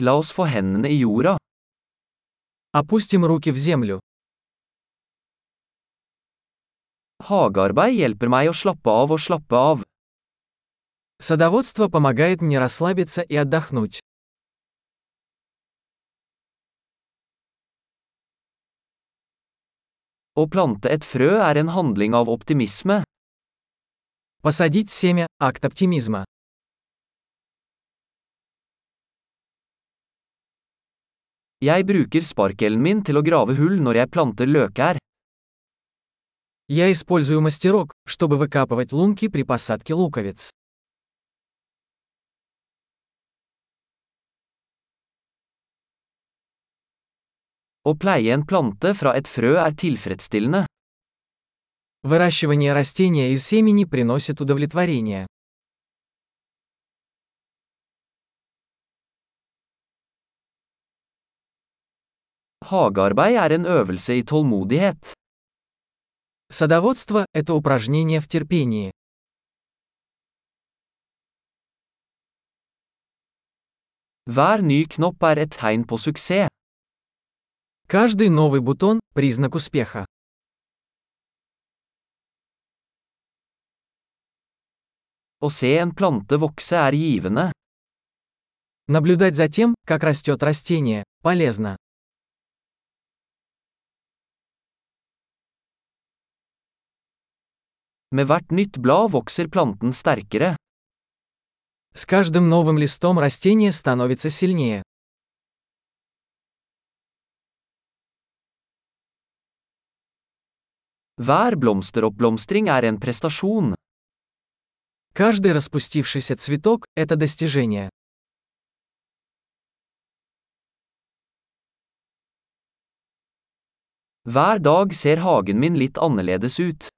La oss få hendene i jorda. Опустим руки в землю. Hagearbeid hjelper meg å slappe av og slappe av. Садоводство помогает мне расслабиться и отдохнуть. Å plante et frø er en handling av optimisme. Посадить семя – акт оптимизма. Jeg bruker sparkelen min til å grave hull når jeg planter løkær. Я использую мастерок, чтобы выкапывать лунки при посадке луковиц. Å pleie en plante fra et frø er tilfredsstillende. Выращивание растения из семени приносит удовлетворение. Hagearbeid er en øvelse i tålmodighet. Садоводство – это упражнение в терпении. Hver ny knopp er et tegn på suksess. Каждый новый бутон – признак успеха. Å se en plante vokse er givende. Наблюдать за тем, как растет растение, полезно. Med hvert nytt blad vokser planten sterkere. С каждым новым листом растение становится сильнее. Hver blomsteroppblomstring er en prestasjon. Каждый распустившийся цветок – это достижение. Hver dag ser hagen min litt annerledes ut.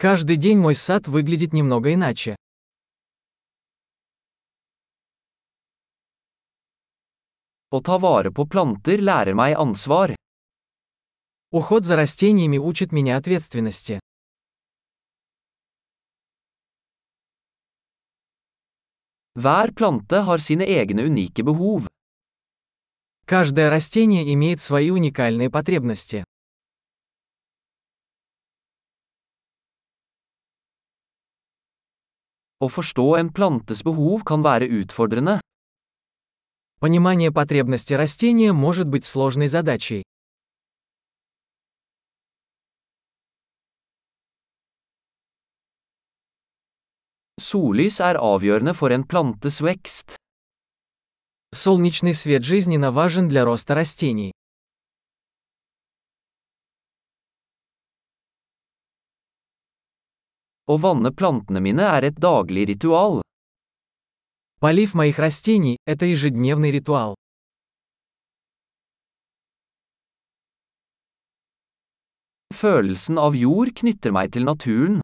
Каждый день мой сад выглядит немного иначе. Å ta vare på planter lærer meg ansvar. Уход за растениями учит меня ответственности. Hver plante har sine egne unike behov. Каждое растение имеет свои уникальные потребности. Å forstå en plantes behov kan være utfordrende. Понимание потребности растения может быть сложной задачей. Sollys er avgjørende for en plantes vekst. Солнечный свет жизненно важен для роста растений. Å vanne plantene mine er et daglig ritual. Полив моих растений – это ежедневный ритуал. Følelsen av jord knytter meg til naturen.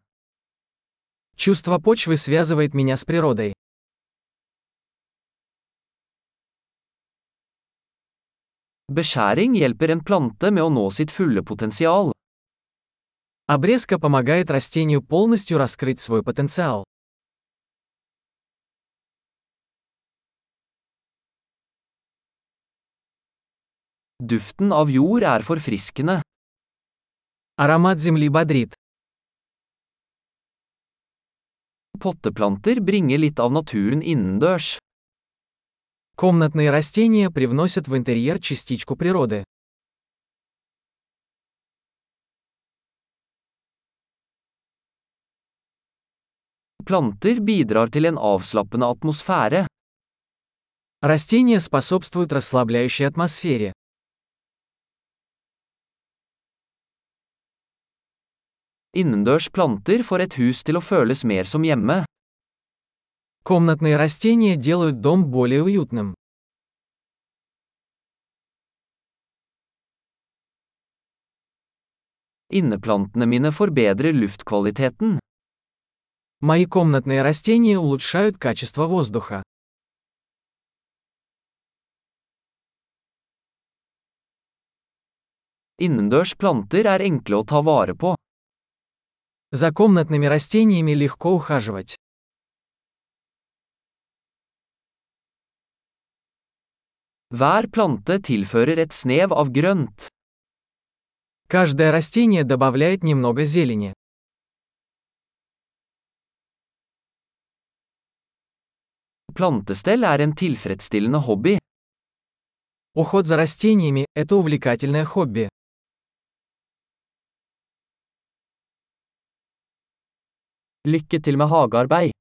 Чувство почвы связывает меня с природой. Beskjæring hjelper en plante med å nå sitt fulle potensial. Обрезка помогает растению полностью раскрыть свой потенциал. Duften av jord er forfriskende. Аромат земли бодрит. Potteplanter bringer litt av naturen innendørs. Комнатные растения привносят в интерьер частичку природы. Planter bidrar til en avslappende atmosfære. Растения способствуют расслабляющей атмосфере. Innendørs planter får et hus til å føles mer som hjemme. Комнатные растения делают дом более уютным. Inneplantene mine forbedrer luftkvaliteten. Мои комнатные растения улучшают качество воздуха. Innendørs planter er enkle å ta vare på. За комнатными растениями легко ухаживать. Hver plante tilfører et snev av grønt. Каждое растение добавляет немного зелени. Plantestell er en tilfredsstillende hobby. Уход за растениями – это увлекательное хобби. Lykke til med hagearbeid.